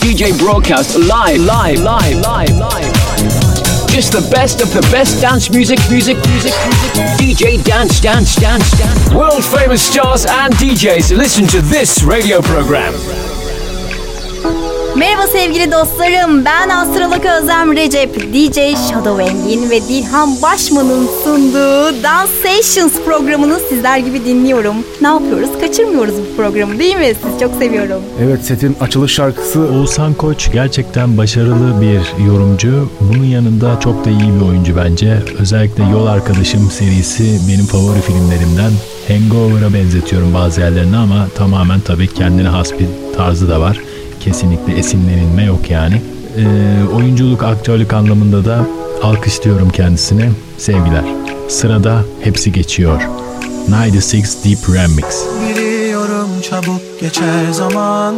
DJ broadcast live, live, live, live, live. Just the best of the best dance music, music, music, music. DJ Dance, Dance, Dance, Dance. World famous stars and DJs listen to this radio program. Merhaba sevgili dostlarım. Ben Astrolog Özlem Recep, DJ Shadow Engin ve Dilhan Başman'ın sunduğu Dance Sessions programını sizler gibi dinliyorum. Ne yapıyoruz? Kaçırmıyoruz bu programı değil mi? Siz çok seviyorum. Evet setin açılış şarkısı Oğuzhan Koç gerçekten başarılı bir yorumcu. Bunun yanında çok da iyi bir oyuncu bence. Özellikle Yol Arkadaşım serisi benim favori filmlerimden. Hangover'a benzetiyorum bazı yerlerini ama tamamen tabii kendine has bir tarzı da var kesinlikle esinlenilme yok yani. E, oyunculuk, aktörlük anlamında da alkışlıyorum kendisine. Sevgiler. Sırada hepsi geçiyor. 96 Deep Remix. Biliyorum çabuk geçer zaman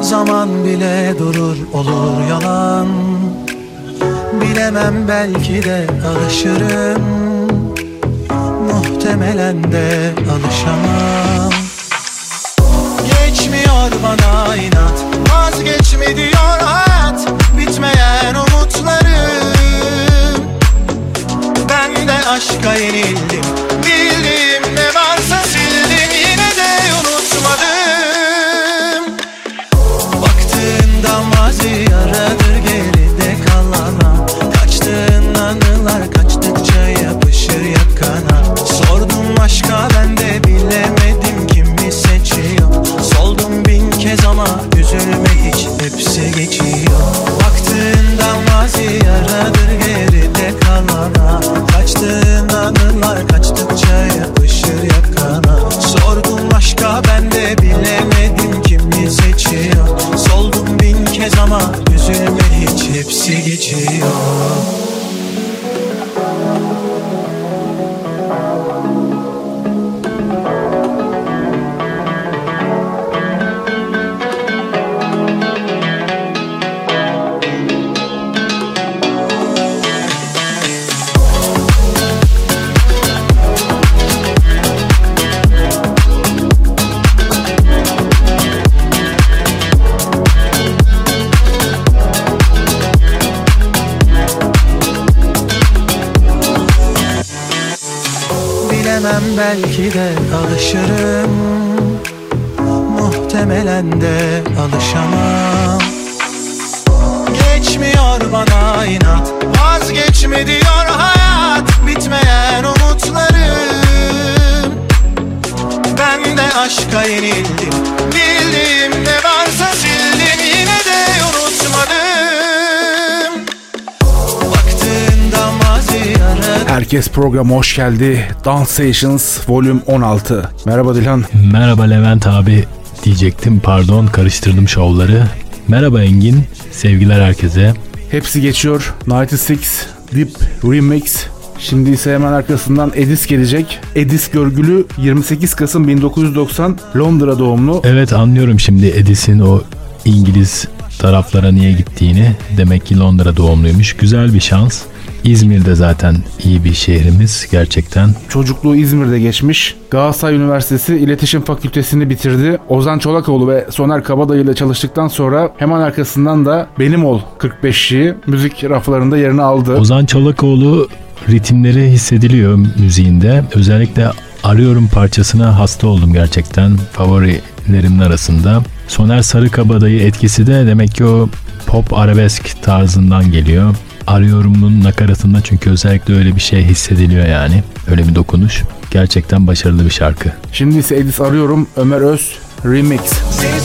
Zaman bile durur olur yalan Bilemem belki de alışırım Muhtemelen de alışamam Geçmiyor bana inat. Vazgeçme diyor hayat. Bitmeyen umutlarım. Ben de aşka yenildim. Bildiğim ne varsa sildim. Yine de unutmadım. Baktığında mazi yaradır geride kalana. Kaçtığın anılar kaçtıkça yapışır yakana. Sordum aşka ben de bilemedim kez ama üzülme hiç hepsi geçiyor. Baktığında mazi yaradır geride kalana. Kaçtığın anılar kaçtıkça yapışır yakana. Sordum aşka ben de programa hoş geldi. Dance Sessions Volume 16. Merhaba Dilhan. Merhaba Levent abi diyecektim pardon karıştırdım şovları. Merhaba Engin, sevgiler herkese. Hepsi geçiyor. 96 Deep Remix. Şimdi ise hemen arkasından Edis gelecek. Edis Görgülü 28 Kasım 1990 Londra doğumlu. Evet anlıyorum şimdi Edis'in o İngiliz taraflara niye gittiğini. Demek ki Londra doğumluymuş. Güzel bir şans. İzmir'de zaten iyi bir şehrimiz gerçekten. Çocukluğu İzmir'de geçmiş. Galatasaray Üniversitesi İletişim Fakültesini bitirdi. Ozan Çolakoğlu ve Soner Kabadayı ile çalıştıktan sonra hemen arkasından da Benim Ol 45'i müzik raflarında yerini aldı. Ozan Çolakoğlu ritimleri hissediliyor müziğinde. Özellikle Arıyorum parçasına hasta oldum gerçekten. Favorilerimin arasında. Soner Sarıkabadayı etkisi de demek ki o pop arabesk tarzından geliyor. Arıyorum'un nakaratında çünkü özellikle öyle bir şey hissediliyor yani. Öyle bir dokunuş. Gerçekten başarılı bir şarkı. Şimdi ise Edis Arıyorum Ömer Öz Remix. Seni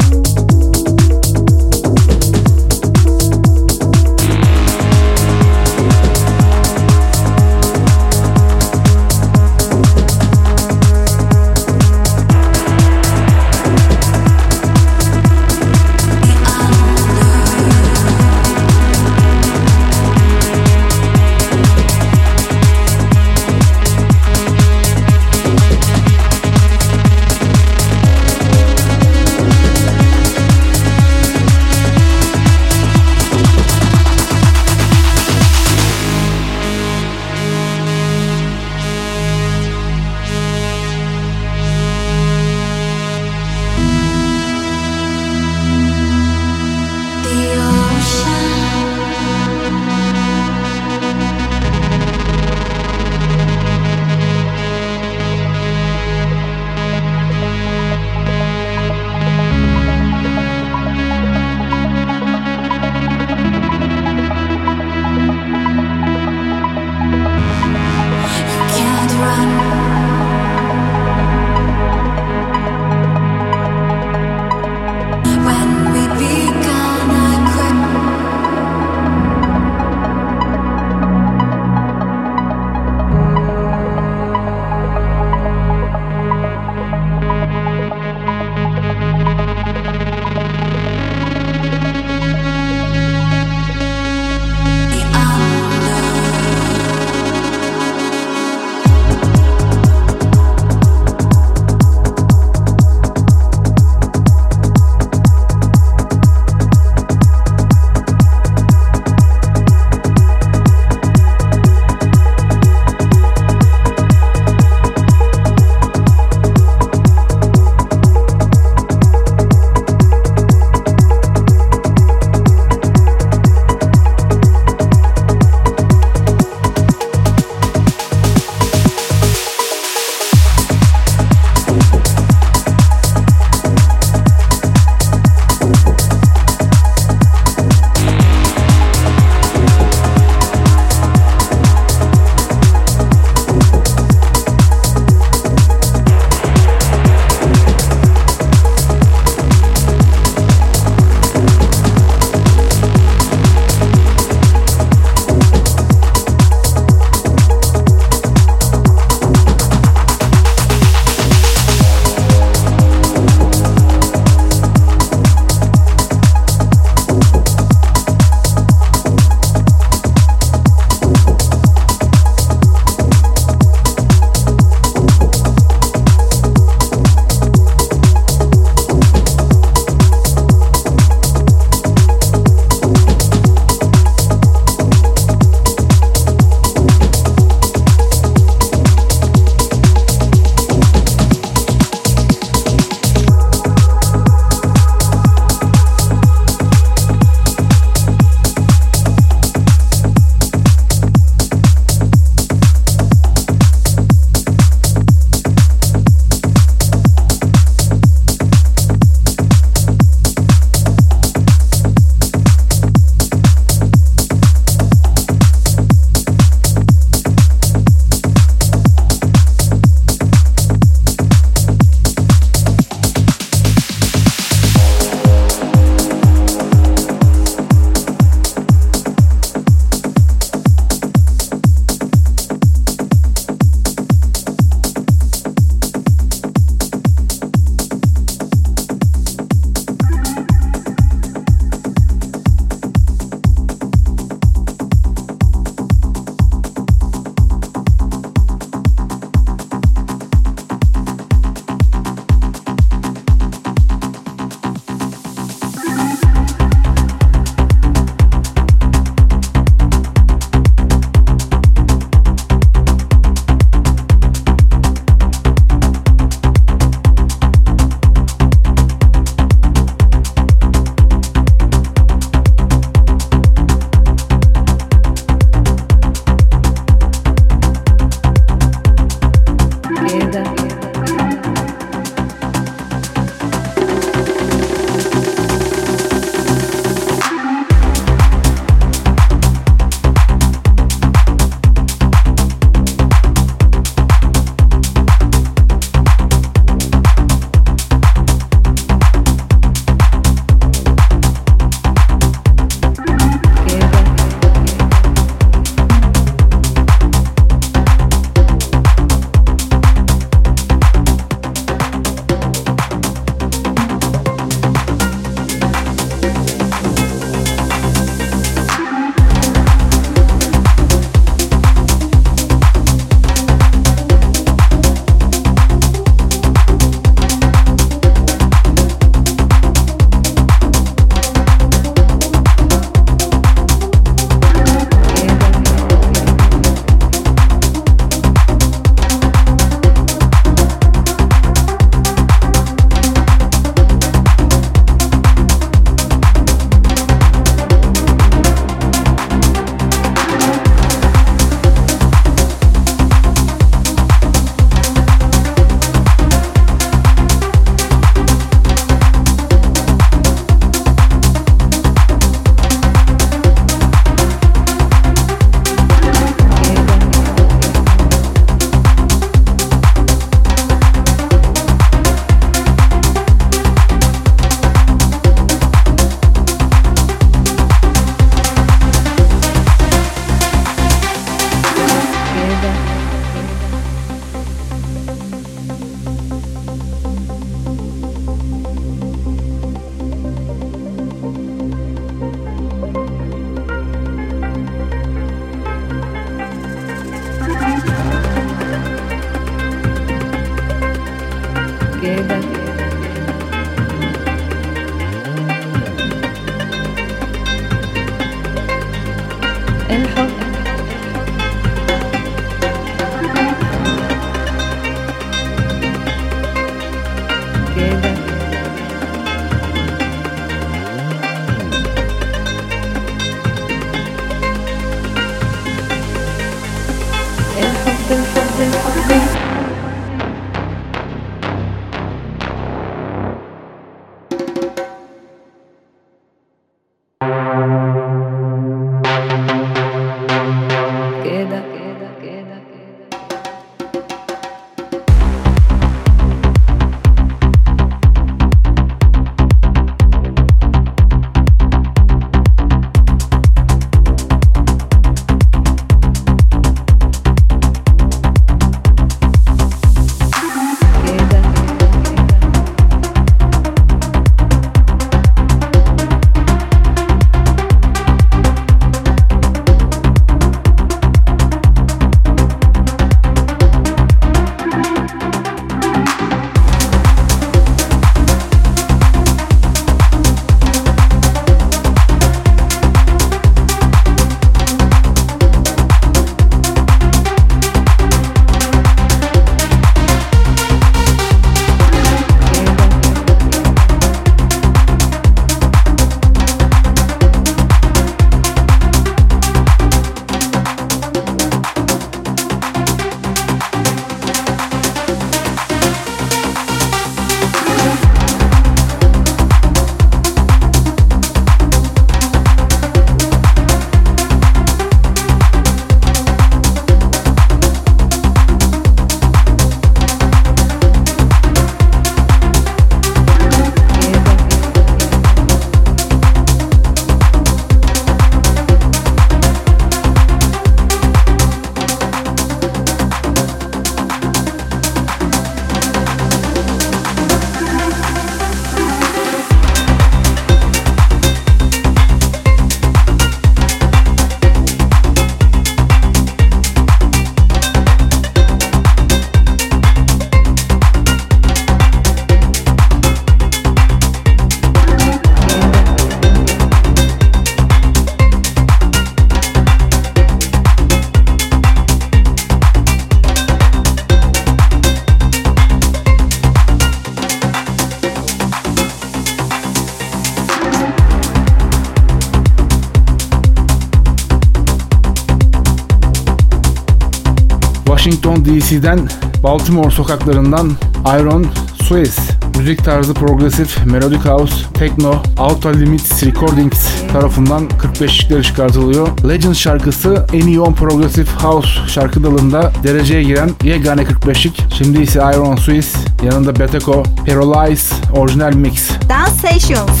DC'den Baltimore sokaklarından Iron Swiss müzik tarzı progresif, melodic house, techno, Outer Limits Recordings tarafından 45'likleri çıkartılıyor. Legend şarkısı en iyi 10 progresif house şarkı dalında dereceye giren yegane 45'lik. Şimdi ise Iron Swiss, yanında Beteko, Paralyze, orijinal mix. Dance Sessions.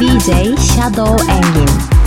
DJ Shadow Engin.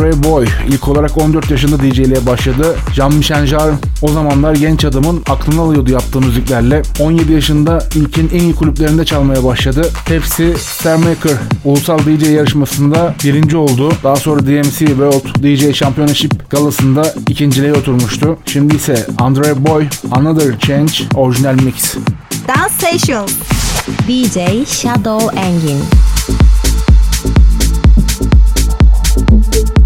Andre Boy ilk olarak 14 yaşında DJ'liğe başladı. Jean-Michel Jarre o zamanlar genç adamın aklını alıyordu yaptığı müziklerle. 17 yaşında ülkenin en iyi kulüplerinde çalmaya başladı. Hepsi Starmaker ulusal DJ yarışmasında birinci oldu. Daha sonra DMC World DJ Championship galasında ikinciliğe oturmuştu. Şimdi ise Andre Boy Another Change orijinal mix. Dance Sessions. DJ Shadow Engin. Yine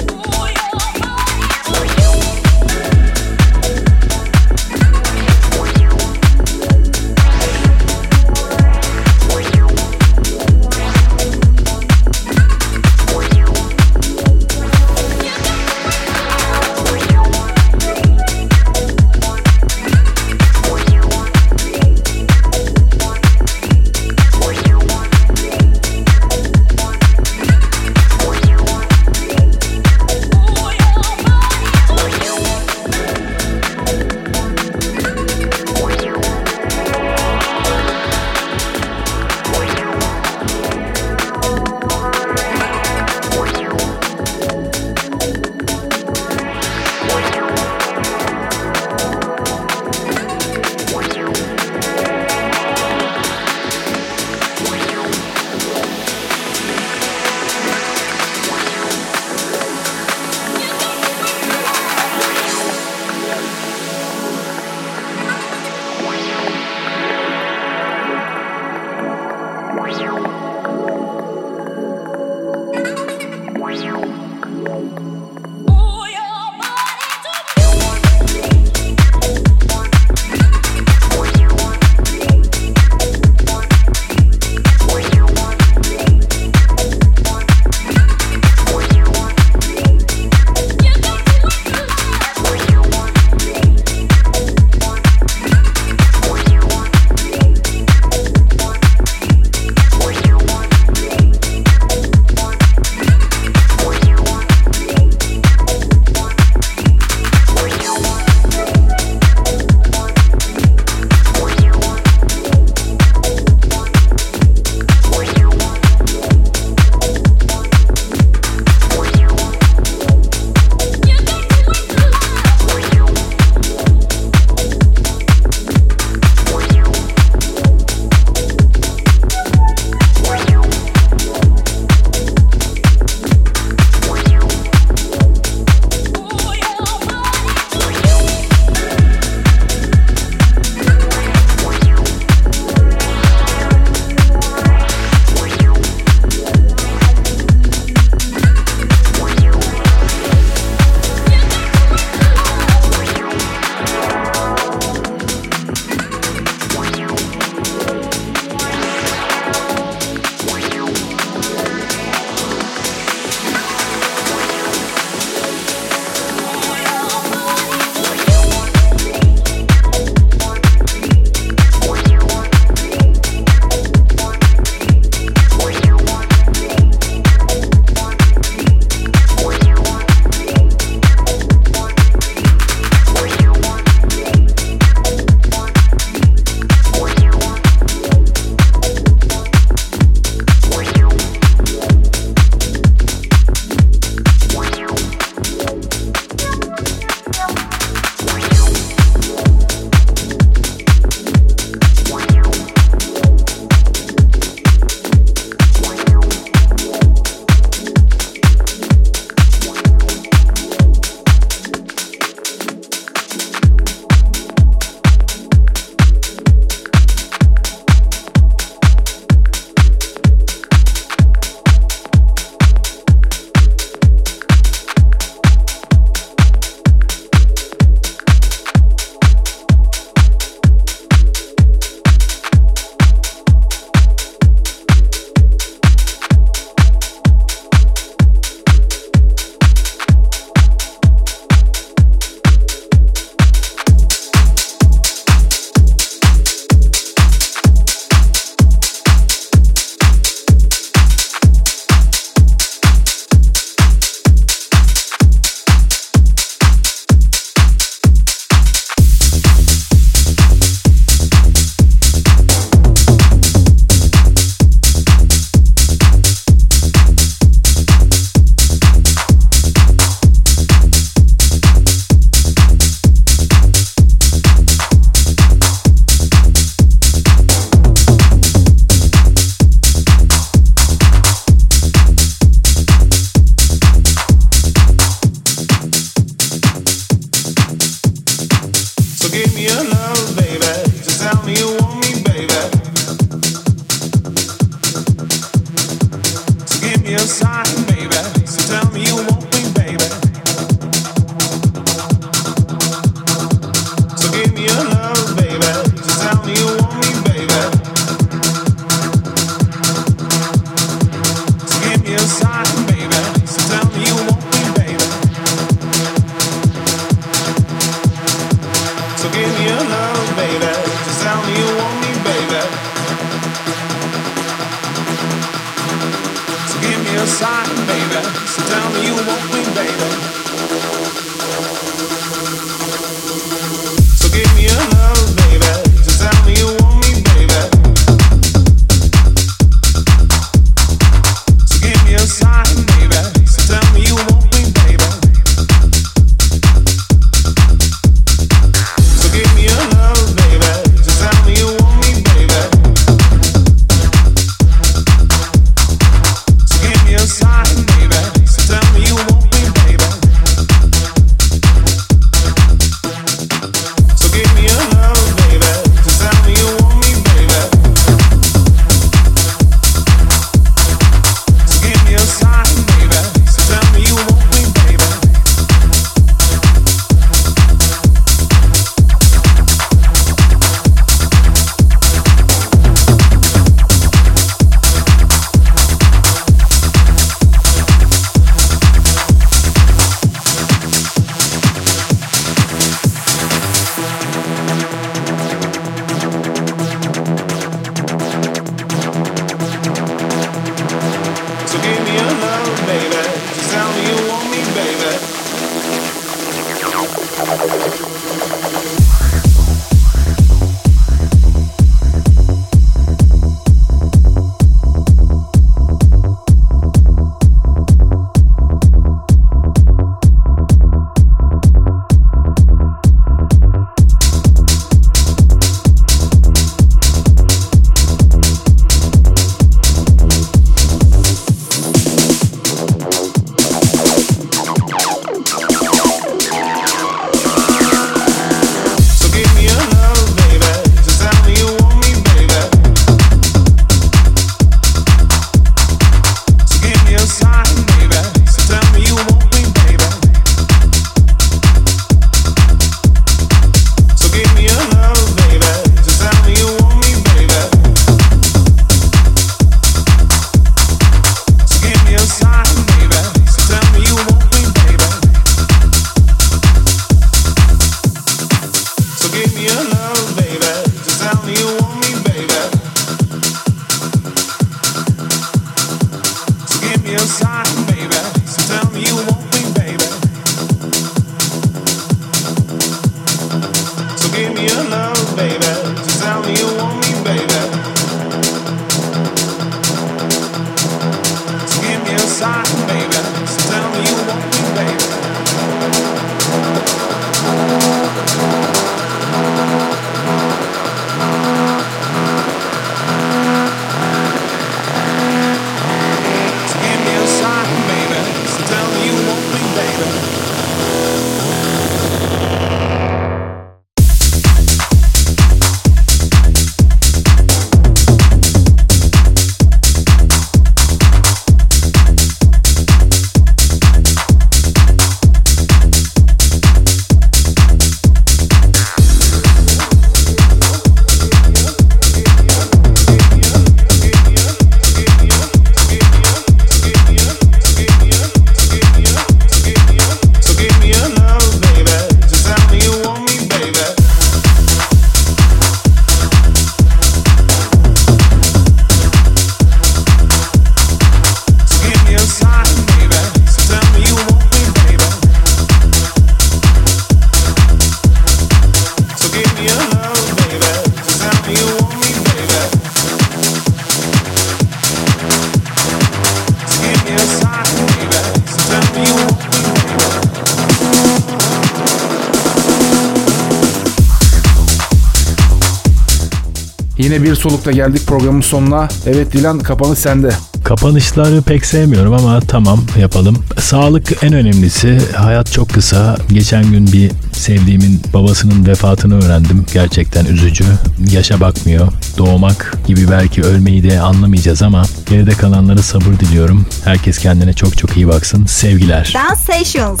solukta geldik programın sonuna. Evet Dilan kapanış sende. Kapanışları pek sevmiyorum ama tamam yapalım. Sağlık en önemlisi. Hayat çok kısa. Geçen gün bir sevdiğimin babasının vefatını öğrendim. Gerçekten üzücü. Yaşa bakmıyor. Doğmak gibi belki ölmeyi de anlamayacağız ama geride kalanlara sabır diliyorum. Herkes kendine çok çok iyi baksın. Sevgiler. Dance Sessions.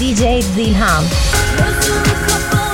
DJ Zilham. Sen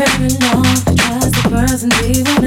better know if you trust the person, leave